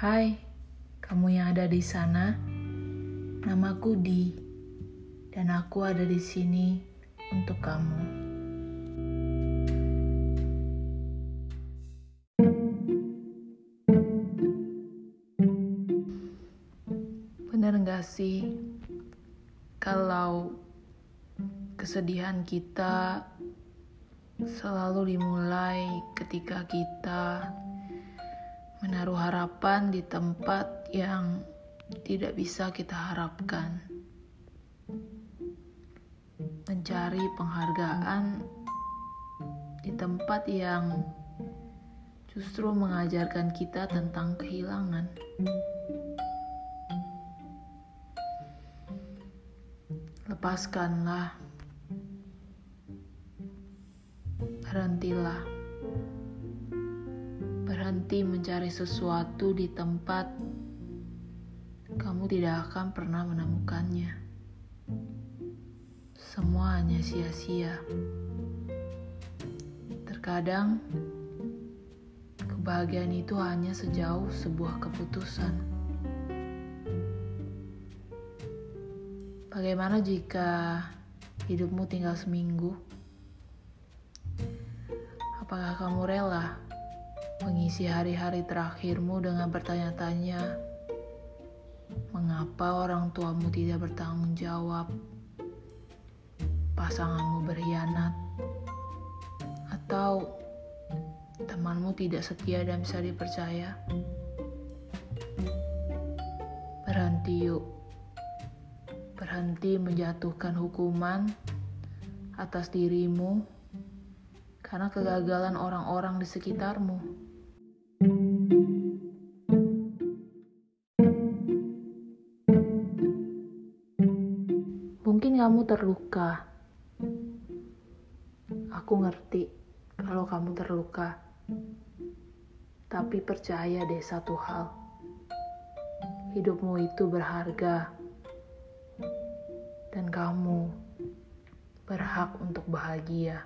Hai, kamu yang ada di sana. Namaku Di, dan aku ada di sini untuk kamu. Bener gak sih kalau kesedihan kita selalu dimulai ketika kita menaruh harapan di tempat yang tidak bisa kita harapkan, mencari penghargaan di tempat yang justru mengajarkan kita tentang kehilangan. Lepaskanlah, berhentilah berhenti mencari sesuatu di tempat kamu tidak akan pernah menemukannya. Semua hanya sia-sia. Terkadang kebahagiaan itu hanya sejauh sebuah keputusan. Bagaimana jika hidupmu tinggal seminggu? Apakah kamu rela mengisi hari-hari terakhirmu dengan bertanya-tanya, mengapa orang tuamu tidak bertanggung jawab, pasanganmu berkhianat, atau temanmu tidak setia dan bisa dipercaya. Berhenti yuk, berhenti menjatuhkan hukuman atas dirimu karena kegagalan orang-orang di sekitarmu. Mungkin kamu terluka. Aku ngerti kalau kamu terluka. Tapi percaya deh satu hal. Hidupmu itu berharga. Dan kamu berhak untuk bahagia.